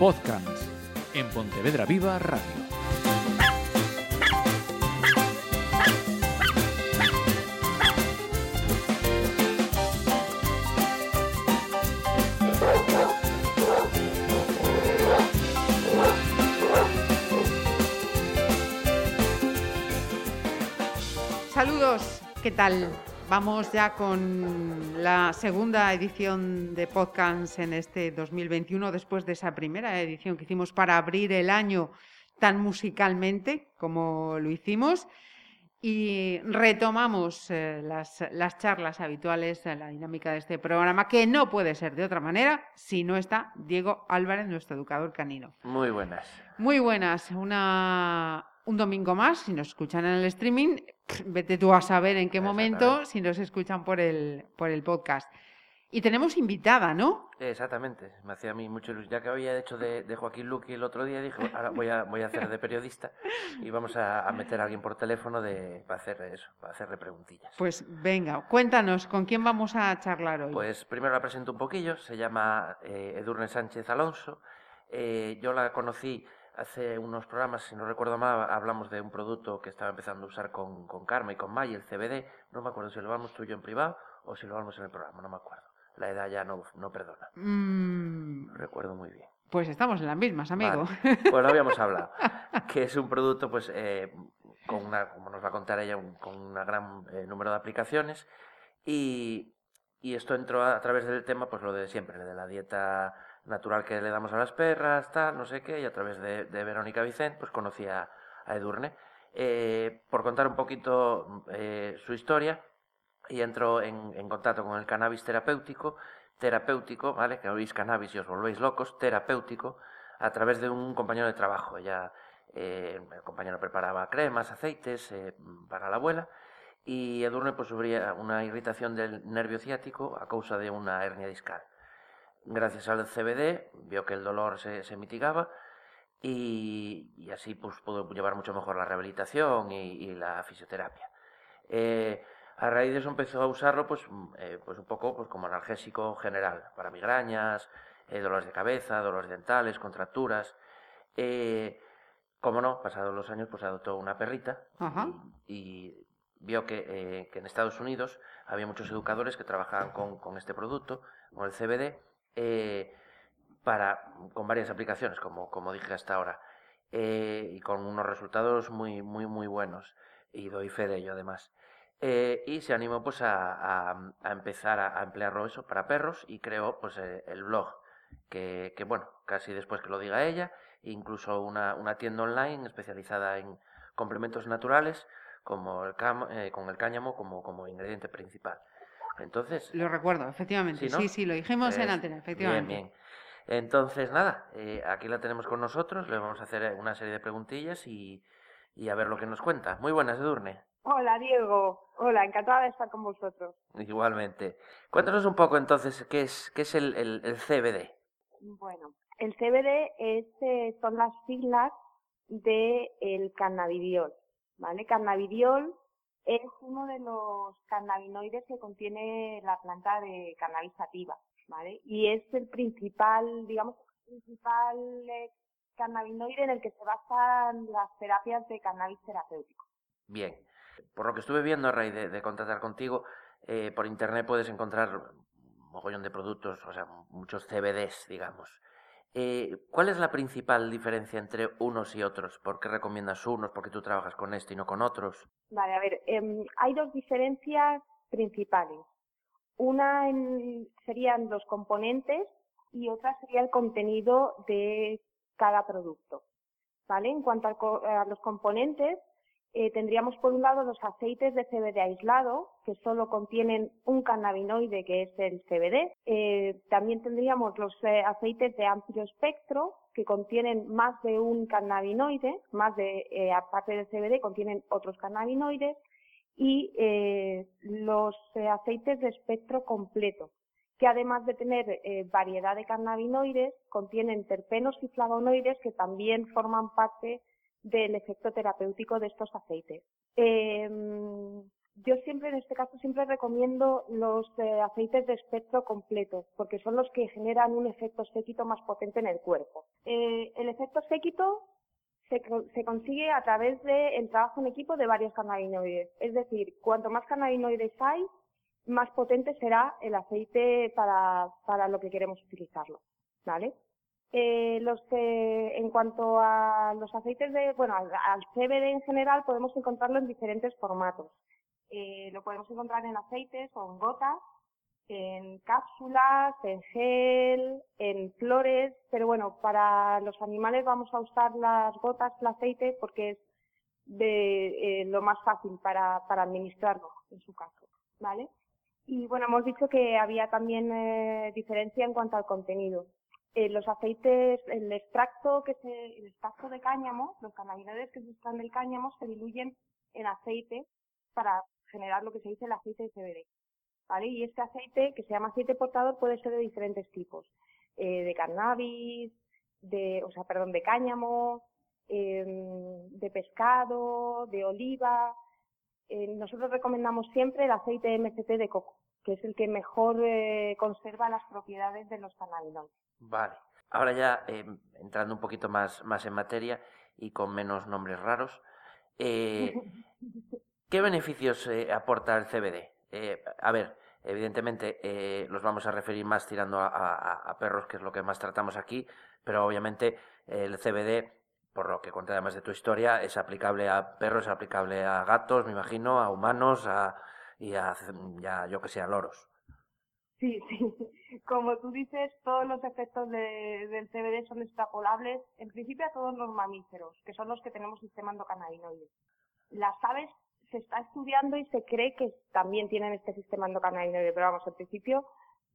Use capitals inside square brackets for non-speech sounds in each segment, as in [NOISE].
Podcast en Pontevedra Viva Radio. Saludos, ¿qué tal? Vamos ya con la segunda edición de podcast en este 2021, después de esa primera edición que hicimos para abrir el año tan musicalmente como lo hicimos. Y retomamos eh, las, las, charlas habituales, la dinámica de este programa, que no puede ser de otra manera si no está Diego Álvarez, nuestro educador canino. Muy buenas. Muy buenas. Una, un domingo más, si nos escuchan en el streaming, [CLEARS THROAT] vete tú a saber en qué momento, si nos escuchan por el, por el podcast. Y tenemos invitada, ¿no? Exactamente, me hacía a mí mucho ilusión. Ya que había hecho de, de Joaquín Luqui el otro día, dije, ahora voy a, voy a hacer de periodista y vamos a, a, meter a alguien por teléfono de, para hacer eso, para hacerle preguntillas. Pues venga, cuéntanos, ¿con quién vamos a charlar hoy? Pues primero la presento un poquillo, se llama eh, Edurne Sánchez Alonso. Eh, yo la conocí hace unos programas, si no recuerdo mal, hablamos de un producto que estaba empezando a usar con, con Karma y con May, el CBD. No me acuerdo si lo hablamos tú y yo en privado o si lo hablamos en el programa, no me acuerdo. La edad ya no, no perdona. Mm, Recuerdo muy bien. pues estamos en las mismas, amigo. Vale. [LAUGHS] Pues lo habíamos [LAUGHS] hablado. que es un producto, pues, eh, con una, como nos va a contar ella, un, con un gran eh, número de aplicaciones. Y, y esto entró a, a, través del tema, pues lo de siempre, de la dieta natural que le damos a las perras, tal, no sé qué, y a través de, Verónica Vicent, pues conocí a, Edurne. Eh, por contar un poquito eh, su historia, y entró en, en, contacto con el cannabis terapéutico, terapéutico, ¿vale? Que oís cannabis y os volvéis locos, terapéutico, a través de un compañero de trabajo. Ella, eh, el compañero preparaba cremas, aceites eh, para la abuela, y Edurne pues sufría una irritación del nervio ciático a causa de una hernia discal. Gracias al CBD vio que el dolor se, se mitigaba y, y, así pues pudo llevar mucho mejor la rehabilitación y, y la fisioterapia. Eh, a raíz de eso empezó a usarlo pues, eh, pues un poco pues como analgésico general, para migrañas, eh, dolores de cabeza, dolores dentales, contracturas. Eh, como no, pasados los años pues adoptó una perrita y, y, vio que, que, en Estados Unidos había muchos educadores que trabajaban con, con este producto, con el CBD, eh, para, con varias aplicaciones, como, como dije hasta ahora, eh, y con unos resultados muy, muy, muy buenos. Y doy fe de ello además. Eh, y se animó pues a, a, empezar a, a, emplearlo eso para perros y creó pues eh, el blog que, que, bueno casi después que lo diga ella incluso una, una tienda online especializada en complementos naturales como el cam, eh, con el cáñamo como, como ingrediente principal entonces lo recuerdo efectivamente sí, ¿no? sí, sí lo dijimos en antena efectivamente bien, bien. entonces nada eh, aquí la tenemos con nosotros le vamos a hacer una serie de preguntillas y, y a ver lo que nos cuenta muy buenas Edurne Hola Diego, hola, encantada de estar con vosotros. Igualmente. Cuéntanos un poco entonces qué es, qué es el, el, el CBD. Bueno, el CBD es, eh, son las siglas del de cannabidiol, ¿vale? Cannabidiol es uno de los cannabinoides que contiene la planta de cannabis sativa, ¿vale? Y es el principal, digamos, el principal eh, cannabinoide en el que se basan las terapias de cannabis terapéutico. Bien por lo que estuve viendo a raíz de, de contactar contigo, eh, por internet puedes encontrar un mogollón de productos, o sea, muchos CBDs, digamos. Eh, ¿Cuál es la principal diferencia entre unos y otros? ¿Por qué recomiendas unos? ¿Por qué tú trabajas con este y no con otros? Vale, a ver, eh, hay dos diferencias principales. Una en, serían los componentes y otra sería el contenido de cada producto. ¿Vale? En cuanto a, a los componentes, eh, tendríamos por un lado los aceites de CBD aislado, que solo contienen un cannabinoide, que es el CBD. Eh, también tendríamos los eh, aceites de amplio espectro, que contienen más de un cannabinoide, más de, eh, aparte del CBD, contienen otros cannabinoides. Y los aceites de espectro completo, que además de tener variedad de cannabinoides, contienen terpenos y flavonoides que también forman parte del efecto terapéutico de estos aceites. Eh, yo siempre, en este caso, siempre recomiendo los eh, aceites de espectro completo, porque son los que generan un efecto séquito más potente en el cuerpo. Eh, el efecto séquito se, se, consigue a través del trabajo en equipo de varios cannabinoides. Es decir, cuanto más cannabinoides hay, más potente será el aceite para, para lo que queremos utilizarlo. ¿Vale? Eh, los, eh, en cuanto a los aceites de, bueno, al, CBD en general podemos encontrarlo en diferentes formatos. Eh, lo podemos encontrar en aceites o en gotas, en cápsulas, en gel, en flores, pero bueno, para los animales vamos a usar las gotas, el aceite, porque es de eh, lo más fácil para, para administrarlo en su caso, ¿vale? Y bueno, hemos dicho que había también eh, diferencia en cuanto al contenido. Eh, los aceites, el extracto que se, el extracto de cáñamo, los cannabinoides que se extraen del cáñamo se diluyen en aceite para generar lo que se dice el aceite de CBD. ¿Vale? Y este aceite, que se llama aceite portador, puede ser de diferentes tipos. Eh, de cannabis, de, o sea, perdón, de cáñamo, eh, de pescado, de oliva. Eh, nosotros recomendamos siempre el aceite MCT de coco, que es el que mejor eh, conserva las propiedades de los cannabinoides. Vale. Ahora ya eh, entrando un poquito más, más en materia y con menos nombres raros, eh, ¿qué beneficios eh, aporta el CBD? Eh, a ver, evidentemente eh, los vamos a referir más tirando a, a, a, perros, que es lo que más tratamos aquí, pero obviamente el CBD, por lo que conté además de tu historia, es aplicable a perros, es aplicable a gatos, me imagino, a humanos a, y a, ya, yo que sé, a loros. Sí, [LAUGHS] sí. Como tú dices, todos los efectos de, del CBD son extrapolables, en principio, a todos los mamíferos, que son los que tenemos sistema endocannabinoide. Las aves se está estudiando y se cree que también tienen este sistema endocannabinoide, pero vamos, en principio,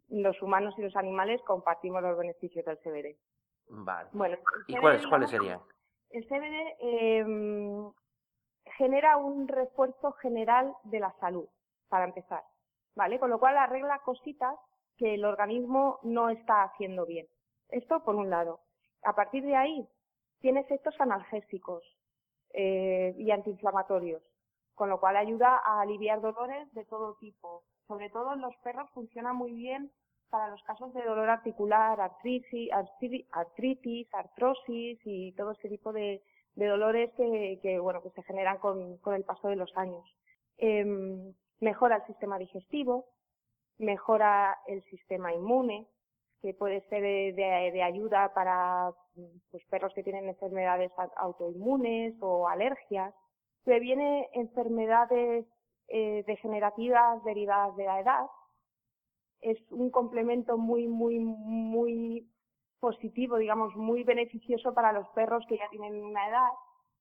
los humanos y los animales compartimos los beneficios del CBD. Vale. Bueno, ¿Y CBD, cuáles, cuáles serían? El CBD eh, genera un refuerzo general de la salud, para empezar. ¿Vale? Con lo cual arregla cositas que el organismo no está haciendo bien. Esto por un lado. A partir de ahí, tiene efectos analgésicos eh, y antiinflamatorios, con lo cual ayuda a aliviar dolores de todo tipo. Sobre todo en los perros funciona muy bien para los casos de dolor articular, artritis, artritis artrosis y todo ese tipo de, dolores que, bueno, que se generan con, el paso de los años. Eh, mejora el sistema digestivo, mejora el sistema inmune, que puede ser de, ayuda para pues, perros que tienen enfermedades autoinmunes o alergias, previene enfermedades eh, degenerativas derivadas de la edad, es un complemento muy, muy, muy positivo, digamos, muy beneficioso para los perros que ya tienen una edad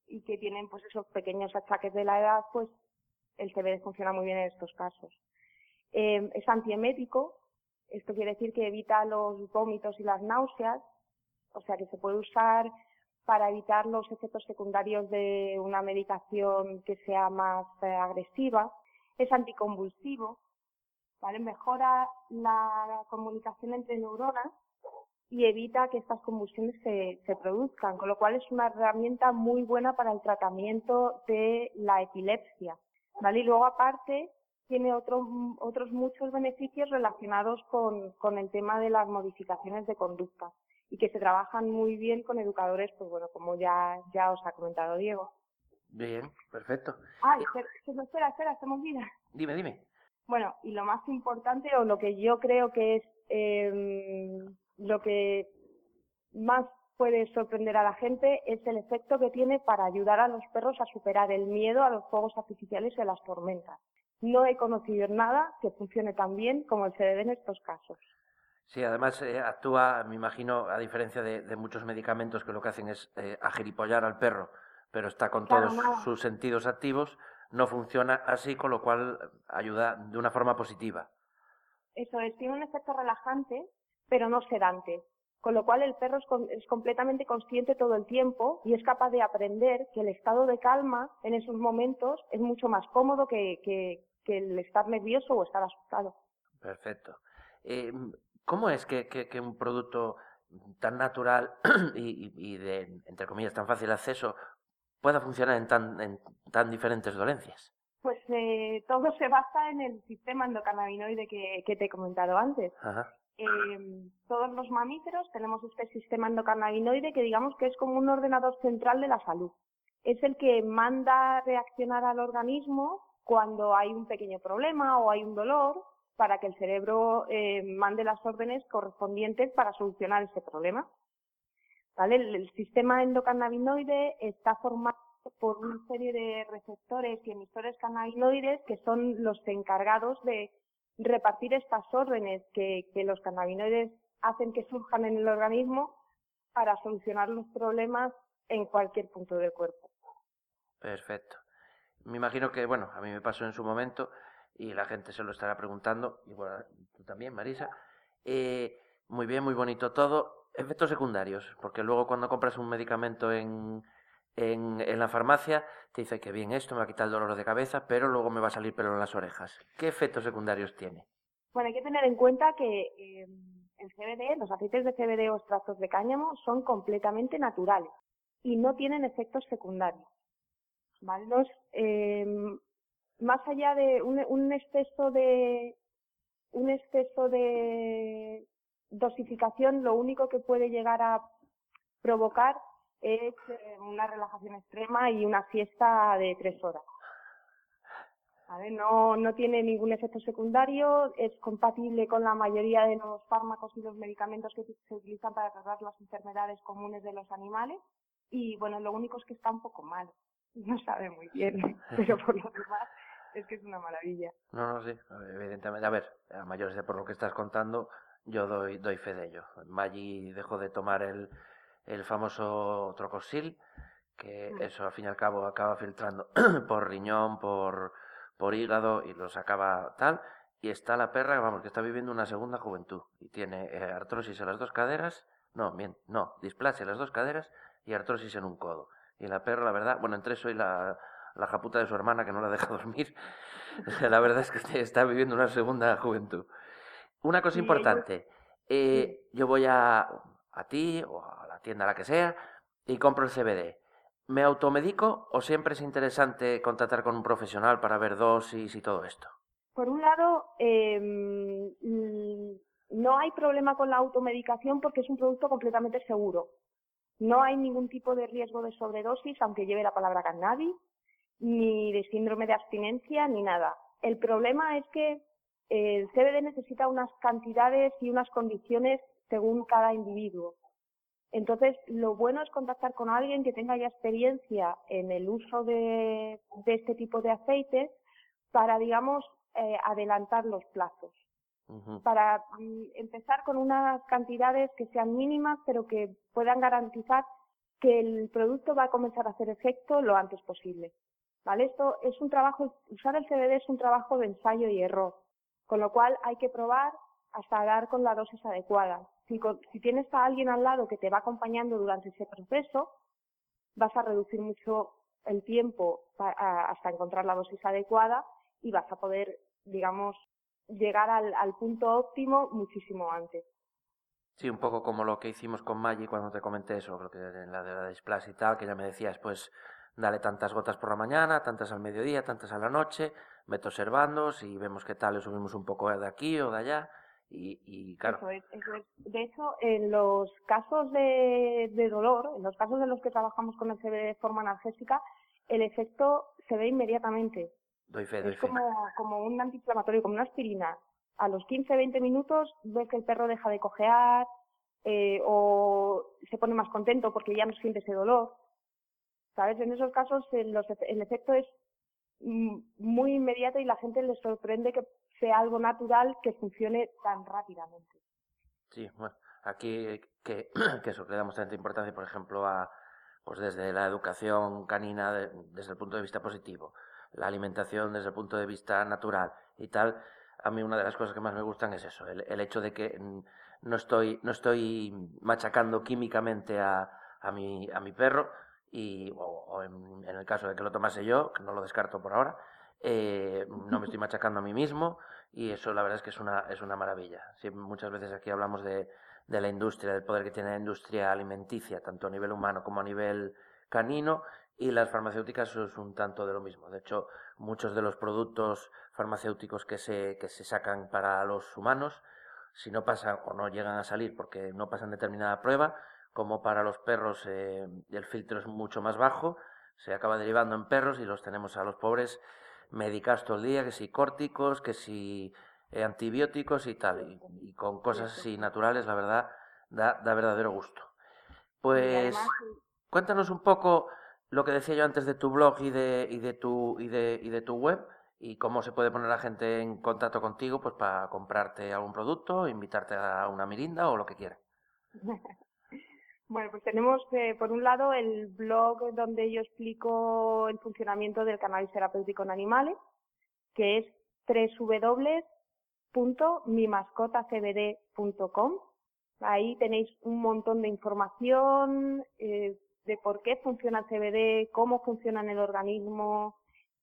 y que tienen pues esos pequeños achaques de la edad, pues el CBD funciona muy bien en estos casos. Eh, es antiemético, esto quiere decir que evita los vómitos y las náuseas, o sea que se puede usar para evitar los efectos secundarios de una medicación que sea más eh, agresiva. Es anticonvulsivo, ¿vale? Mejora la comunicación entre neuronas y evita que estas convulsiones se, se, produzcan, con lo cual es una herramienta muy buena para el tratamiento de la epilepsia. ¿Vale? Y luego aparte tiene otros otros muchos beneficios relacionados con, con el tema de las modificaciones de conducta y que se trabajan muy bien con educadores, pues bueno, como ya, ya os ha comentado Diego. Bien, perfecto. Ah, espera, espera, espera, se me olvida. Dime, dime. Bueno, y lo más importante o lo que yo creo que es eh, lo que más puede sorprender a la gente es el efecto que tiene para ayudar a los perros a superar el miedo a los fuegos artificiales y a las tormentas. No he conocido nada que funcione tan bien como el CBD en estos casos. Sí, además eh, actúa, me imagino, a diferencia de, de, muchos medicamentos que lo que hacen es eh, ajeripollar al perro, pero está con Claro, todos nada. sus sentidos activos, no funciona así, con lo cual ayuda de una forma positiva. Eso es, tiene un efecto relajante, pero no sedante. Con lo cual el perro es, con- es completamente consciente todo el tiempo y es capaz de aprender que el estado de calma en esos momentos es mucho más cómodo que, que- que el estar nervioso o estar asustado. Perfecto. Eh, ¿Cómo es que, que- un producto tan natural [CLEARS THROAT] y de, entre comillas, tan fácil acceso pueda funcionar en tan, en tan diferentes dolencias? Pues eh, todo se basa en el sistema endocannabinoide que, que te he comentado antes. Ajá. Eh, todos los mamíferos tenemos este sistema endocannabinoide que digamos que es como un ordenador central de la salud. Es el que manda reaccionar al organismo cuando hay un pequeño problema o hay un dolor para que el cerebro eh, mande las órdenes correspondientes para solucionar ese problema. ¿Vale? El, el sistema endocannabinoide está formado por una serie de receptores y emisores cannabinoides que son los encargados de repartir estas órdenes que, que los cannabinoides hacen que surjan en el organismo para solucionar los problemas en cualquier punto del cuerpo. Perfecto. Me imagino que, bueno, a mí me pasó en su momento y la gente se lo estará preguntando, y bueno, tú también, Marisa. Eh, muy bien, muy bonito todo. Efectos secundarios, porque luego cuando compras un medicamento en, en, la farmacia, te dice que bien, esto me va a quitar el dolor de cabeza, pero luego me va a salir pelo en las orejas. ¿Qué efectos secundarios tiene? Bueno, hay que tener en cuenta que eh, el CBD, los aceites de CBD o extractos de cáñamo son completamente naturales y no tienen efectos secundarios. ¿vale? Eh, más allá de un, un exceso de un exceso de dosificación, lo único que puede llegar a provocar es eh, una relajación extrema y una fiesta de tres horas. ¿Vale? No, no tiene ningún efecto secundario, es compatible con la mayoría de los fármacos y los medicamentos que se utilizan para tratar las enfermedades comunes de los animales y bueno, lo único es que está un poco mal, [LAUGHS] no sabe muy bien, [LAUGHS] pero por lo demás es que es una maravilla. No, no, sí, evidentemente. A ver, a mayores de por lo que estás contando, yo doy, doy fe de ello. Maggi dejó de tomar el, el famoso trocosil, que Mm. eso al fin y al cabo acaba filtrando [CLEARS THROAT] por riñón, por, por hígado y los acaba tal. Y está la perra, vamos, que está viviendo una segunda juventud y tiene eh, artrosis en las dos caderas, no, bien, no, displasia en las dos caderas y artrosis en un codo. Y la perra, la verdad, bueno, entre eso y la, la japuta de su hermana que no la deja [LAUGHS] dormir, [LAUGHS] la verdad es que está viviendo una segunda juventud. Una cosa importante, eh, yo voy a, a ti o a la tienda, la que sea, y compro el CBD. ¿Me automedico o siempre es interesante contactar con un profesional para ver dosis y todo esto? Por un lado, eh, mm, no hay problema con la automedicación porque es un producto completamente seguro. No hay ningún tipo de riesgo de sobredosis, aunque lleve la palabra cannabis, ni de síndrome de abstinencia, ni nada. El problema es que el CBD necesita unas cantidades y unas condiciones según cada individuo. Entonces, lo bueno es contactar con alguien que tenga ya experiencia en el uso de, de este tipo de aceites para, digamos, eh, adelantar los plazos. Para mm, empezar con unas cantidades que sean mínimas, pero que puedan garantizar que el producto va a comenzar a hacer efecto lo antes posible. ¿Vale? Esto es un trabajo, usar el CBD es un trabajo de ensayo y error, con lo cual hay que probar hasta dar con la dosis adecuada. Si, si tienes a alguien al lado que te va acompañando durante ese proceso, vas a reducir mucho el tiempo hasta encontrar la dosis adecuada y vas a poder, digamos, llegar al, punto óptimo muchísimo antes. Sí, un poco como lo que hicimos con Maggi cuando te comenté eso, lo que en la de la displasia y tal, que ya me decías, pues dale tantas gotas por la mañana, tantas al mediodía, tantas a la noche, vete observando, si vemos que tal le subimos un poco de aquí o de allá, y, y claro, Eso es, eso es. De hecho, en los casos de, de dolor, en los casos en los que trabajamos con el CBD de forma analgésica, el efecto se ve inmediatamente. doy fe, doy Es fe. como, como un antiinflamatorio, como una aspirina. A los 15-20 minutos ves que el perro deja de cojear eh, o se pone más contento porque ya no siente ese dolor. ¿Sabes? En esos casos el, los el efecto es muy inmediato y la gente le sorprende que sea algo natural que funcione tan rápidamente. Sí, bueno, aquí que, [CLEARS THROAT] que eso, le damos tanta importancia, por ejemplo, a pues desde la educación canina de- desde el punto de vista positivo, la alimentación desde el punto de vista natural y tal, a mí una de las cosas que más me gustan es eso, el, el hecho de que mm, no estoy, no estoy machacando químicamente a, a, mi, a mi perro y, o, o en, en el caso de que lo tomase yo, que no lo descarto por ahora, eh, no me estoy [LAUGHS] machacando a mí mismo y eso la verdad es que es una, es una maravilla. Sí, muchas veces aquí hablamos de, de la industria, del poder que tiene la industria alimenticia, tanto a nivel humano como a nivel canino, y las farmacéuticas es un tanto de lo mismo. De hecho, muchos de los productos farmacéuticos que se, que se sacan para los humanos, si no pasan o no llegan a salir porque no pasan determinada prueba, como para los perros eh, el filtro es mucho más bajo, se acaba derivando en perros y los tenemos a los pobres medicados todo el día, que si córticos, que si eh, antibióticos y tal, y, con cosas así naturales, la verdad, da, da verdadero gusto. Pues cuéntanos un poco lo que decía yo antes de tu blog y de, y de, tu, y de, y de tu web y cómo se puede poner la gente en contacto contigo pues para comprarte algún producto, invitarte a una mirinda o lo que quiera. [LAUGHS] Bueno, pues tenemos eh, por un lado el blog donde yo explico el funcionamiento del cannabis terapéutico en animales, que es www.mimascotacbd.com. Ahí tenéis un montón de información eh, de por qué funciona el CBD, cómo funciona en el organismo,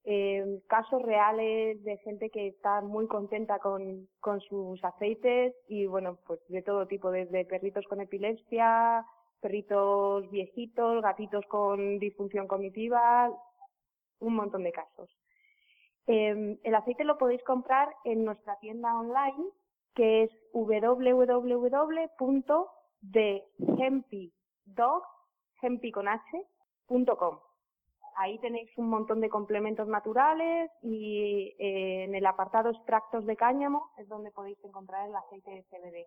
eh, casos reales de gente que está muy contenta con, con sus aceites y bueno, pues de todo tipo, desde perritos con epilepsia, perritos viejitos, gatitos con disfunción cognitiva, un montón de casos. Eh, el aceite lo podéis comprar en nuestra tienda online que es www.thehempidog.com. Ahí tenéis un montón de complementos naturales y eh, en el apartado extractos de cáñamo es donde podéis encontrar el aceite de CBD.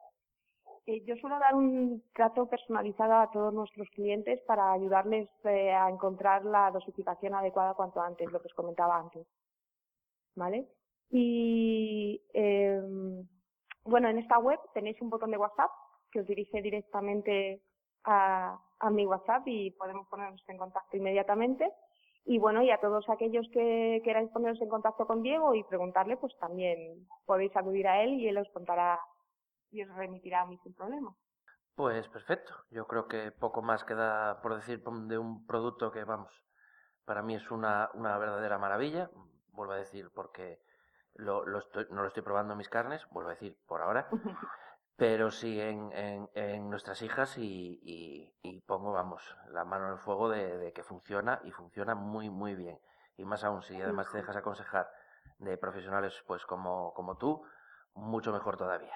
Eh, yo suelo dar un trato personalizado a todos nuestros clientes para ayudarles eh, a encontrar la dosificación adecuada cuanto antes, lo que os comentaba antes. ¿Vale? Y em, bueno, en esta web tenéis un botón de WhatsApp que os dirige directamente a, a mi WhatsApp y podemos ponernos en contacto inmediatamente. Y bueno, y a todos aquellos que queráis poneros en contacto con Diego y preguntarle, pues también podéis acudir a él y él os contará y os remitirá a mí sin problema. Pues perfecto. Yo creo que poco más queda por decir de un producto que, vamos, para mí es una, una verdadera maravilla. Vuelvo a decir porque lo, lo estoy, no lo estoy probando en mis carnes, vuelvo a decir por ahora, [LAUGHS] pero sí en, en, en nuestras hijas y, y, y, pongo, vamos, la mano en el fuego de, de, que funciona y funciona muy, muy bien. Y más aún, si además te dejas aconsejar de profesionales pues como, como tú, mucho mejor todavía.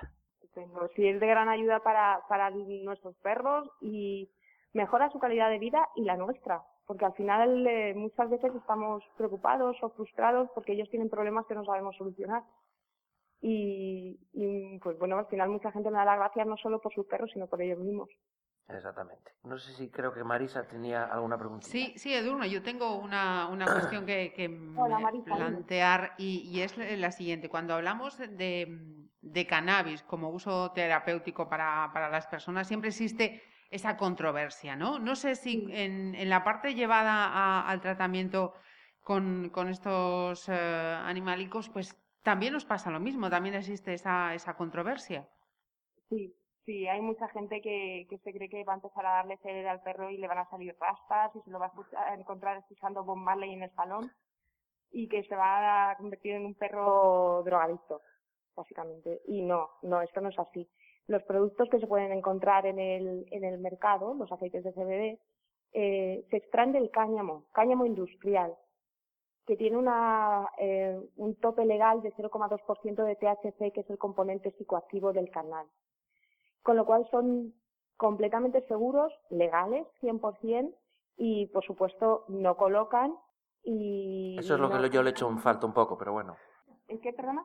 Sí, es de gran ayuda para, para nuestros perros y mejora su calidad de vida y la nuestra, porque al final eh, muchas veces estamos preocupados o frustrados porque ellos tienen problemas que no sabemos solucionar. Y, y pues bueno, al final mucha gente me da las gracias no solo por sus perros, sino por ellos mismos. Exactamente. No sé si creo que Marisa tenía alguna pregunta. Sí, sí, Edurne, yo tengo una, una [COUGHS] cuestión que, que Hola, Marisa, plantear y, y, es la siguiente. Cuando hablamos de, de cannabis como uso terapéutico para, para, las personas, siempre existe esa controversia, ¿no? No sé si en, en la parte llevada a, al tratamiento con, con estos uh, animalicos, pues también nos pasa lo mismo, también existe esa, esa controversia. Sí, Sí, hay mucha gente que, se cree que va a empezar a darle sed al perro y le van a salir rastas y se lo va a, encontrar escuchando Bob Marley en el salón y que se va a convertir en un perro drogadicto, básicamente. Y no, no, esto no es así. Los productos que se pueden encontrar en el, en el mercado, los aceites de CBD, eh, se extraen del cáñamo, cáñamo industrial, que tiene una, eh, un tope legal de 0,2% de THC, que es el componente psicoactivo del canal con lo cual son completamente seguros, legales, 100%, y por supuesto no colocan y... Eso es lo no que yo le echo en falta un poco, pero bueno. ¿En qué, perdona?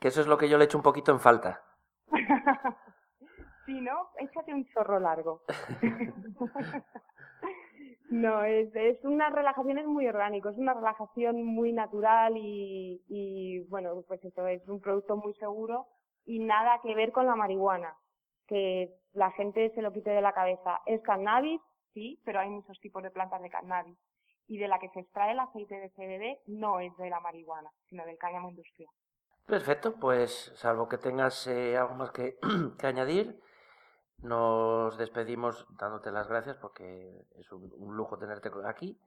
Que eso es lo que yo le echo un poquito en falta. [LAUGHS] sí, ¿no? Échate un chorro largo. [LAUGHS] no, es, es una relajación, es muy orgánico, es una relajación muy natural y, y, bueno, pues eso, es un producto muy seguro y nada que ver con la marihuana que la gente se lo quite de la cabeza. ¿Es cannabis? Sí, pero hay muchos tipos de plantas de cannabis. Y de la que se extrae el aceite de CBD no es de la marihuana, sino del cáñamo industrial. Perfecto, pues salvo que tengas eh, algo más que, [CLEARS THROAT] que, añadir, nos despedimos dándote las gracias porque es un, un lujo tenerte aquí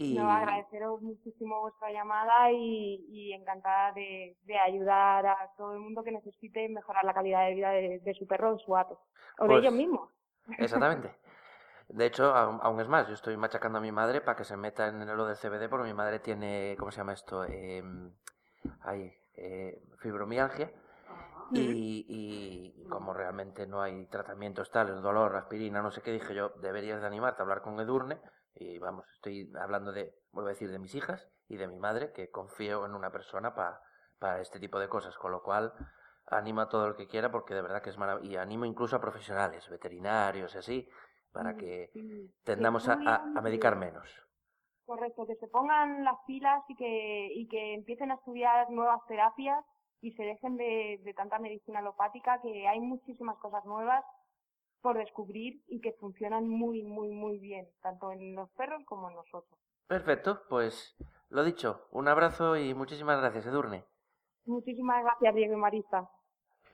y... No, agradeceros muchísimo vuestra llamada y, y encantada de, de, ayudar a todo el mundo que necesite mejorar la calidad de vida de, de su perro o su gato. O pues, de ellos mismos. Exactamente. [LAUGHS] De hecho, aún, aún es más, yo estoy machacando a mi madre para que se meta en lo del CBD porque mi madre tiene, ¿cómo se llama esto? Eh, ay, eh, fibromialgia. Y, y como realmente no hay tratamientos tales, dolor, aspirina, no sé qué, dije yo, deberías de animarte a hablar con Edurne. Y vamos, estoy hablando de, vuelvo a decir, de mis hijas y de mi madre, que confío en una persona para para este tipo de cosas, con lo cual animo a todo el que quiera porque de verdad que es maravilloso. Y animo incluso a profesionales, veterinarios y así, para Mm, que tendamos a, a- a medicar menos. Correcto, que se pongan las pilas y que, y que empiecen a estudiar nuevas terapias y se dejen de, de tanta medicina alopática, que hay muchísimas cosas nuevas por descubrir y que funcionan muy, muy, muy bien, tanto en los perros como en nosotros. Perfecto, pues lo dicho, un abrazo y muchísimas gracias, Edurne. Muchísimas gracias, Diego y Marisa.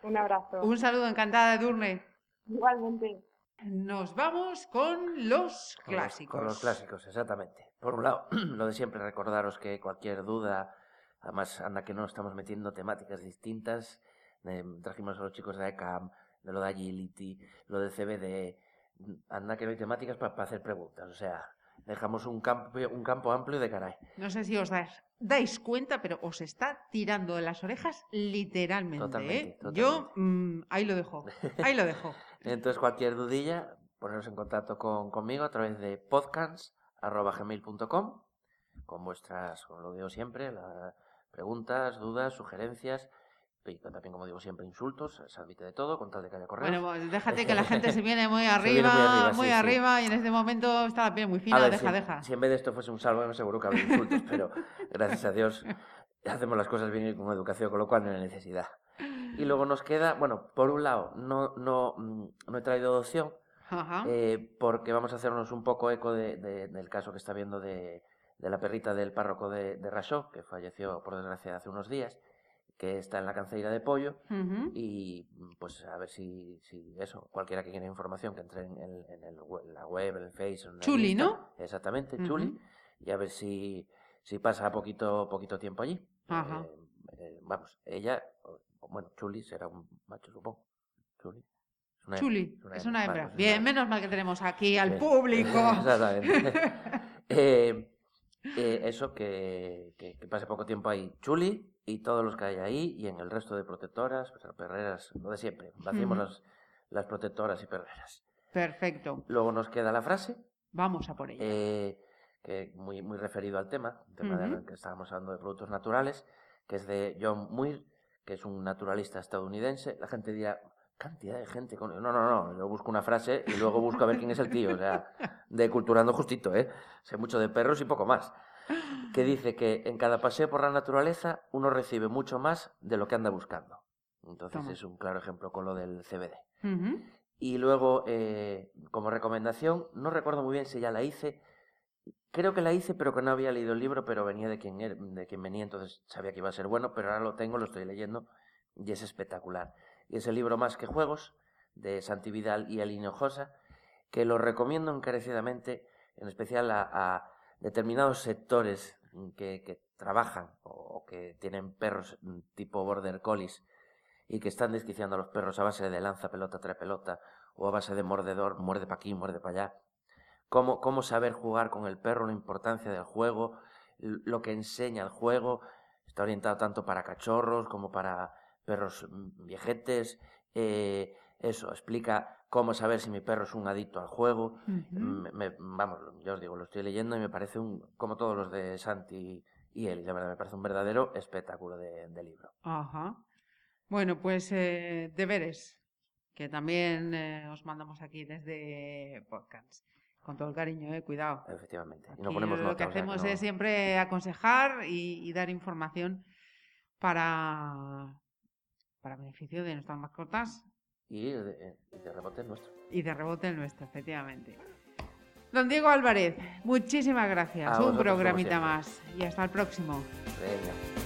Un abrazo. Un saludo, encantada de Durne. Igualmente. Nos vamos con los Con los- clásicos. Con los, clásicos, exactamente. Por un lado, [CLEARS THROAT] lo de siempre, recordaros que cualquier duda, además, anda que no estamos metiendo temáticas distintas. eh, trajimos a los chicos de ECAM, de lo de Agility, lo de CBD. Anda que no hay temáticas para hacer preguntas. O sea, dejamos un campo, un campo amplio de caray. No sé si os dais, dais cuenta, pero os está tirando de las orejas literalmente. Totalmente, ¿eh? totalmente. Yo mm, ahí lo dejo. Ahí lo dejo. [LAUGHS] Entonces, cualquier dudilla, poneros en contacto con, conmigo a través de podcast.gmail.com con vuestras, como lo digo siempre, las preguntas, dudas, sugerencias y también, como digo siempre, insultos. Se admite de todo, con tal de que haya correos. Bueno, pues [LAUGHS] déjate que la gente se viene muy viene arriba, muy arriba, muy sí, sí. arriba, y en este momento está la piel muy fina. ver, deja, si, deja. si en vez de esto fuese un salvo, seguro que habría insultos, pero gracias a Dios hacemos las cosas bien y con educación, con lo cual no hay necesidad. Y luego nos queda, bueno, por un lado, no, no, mm, no he traído adopción, Ajá. eh, porque vamos a hacernos un poco eco de- de- del caso que está viendo de, de la perrita del párroco de, de Rashó, que falleció por desgracia hace unos días, que está en la cancería de pollo, y mm, pues a ver si, si eso, cualquiera que quiera información que entre en, el- en el la web, en el Face, en Chuli. ¿no? Exactamente. Chuli, y a ver si, si pasa poquito, poquito tiempo allí. Ajá. Eh, eh, vamos, ella, bueno, Chuli será un macho, supongo. Chuli. Es una hembra, es una Bien, menos mal que tenemos aquí al público. [LAUGHS] Exactamente. [LAUGHS] Eh, eh, eso, que, que, que pase poco tiempo ahí. Chuli y todos los que hay ahí y en el resto de protectoras, pues, perreras, lo de siempre. Hacemos las, las protectoras y perreras. Perfecto. Luego nos queda la frase, Vamos a por ella. eh, que muy, muy referido al tema, el tema del que estábamos hablando de productos naturales, que es de John Muir, que es un naturalista estadounidense. La gente dirá, cantidad de gente con... No, no, no, yo busco una frase y luego busco a ver quién es el tío, o sea, de culturando justito, ¿eh? Sé mucho de perros y poco más. Que dice que en cada paseo por la naturaleza uno recibe mucho más de lo que anda buscando. Entonces Toma. es un claro ejemplo con lo del CBD. Y luego, eh, como recomendación, no recuerdo muy bien si ya la hice. Creo que la hice, pero que no había leído el libro, pero venía de quien, era- de quien venía, entonces sabía que iba a ser bueno, pero ahora lo tengo, lo estoy leyendo y es espectacular. Y es el libro Más que Juegos, de Santi Vidal y Aline Ojosa, que lo recomiendo encarecidamente, en especial a, a determinados sectores que, que trabajan o, que tienen perros mm, tipo border collies y que están desquiciando a los perros a base de lanza pelota, trae pelota, o a base de mordedor, muerde para aquí, muerde para allá. Cómo, cómo saber jugar con el perro, la importancia del juego, lo que enseña el juego. Está orientado tanto para cachorros como para perros mm, viejetes. Eh, eso, explica cómo saber si mi perro es un adicto al juego. Ujú. Me- me- vamos, yo os digo, lo estoy leyendo y me parece un, como todos los de Santi y él, la verdad, me parece un verdadero espectáculo de, de libro. Ajá. Bueno, pues eh, deberes, que también eh, os mandamos aquí desde podcast. Con todo el cariño, eh, cuidado. Efectivamente. Y Aquí no ponemos lo nota, que o sea, hacemos no- es siempre aconsejar y, y dar información para, para beneficio de nuestras mascotas Y de, y de rebote el nuestro. y de rebote el nuestro, efectivamente. Don Diego Álvarez, muchísimas gracias. A Un vosotros, programita más. Y hasta el próximo. Venga.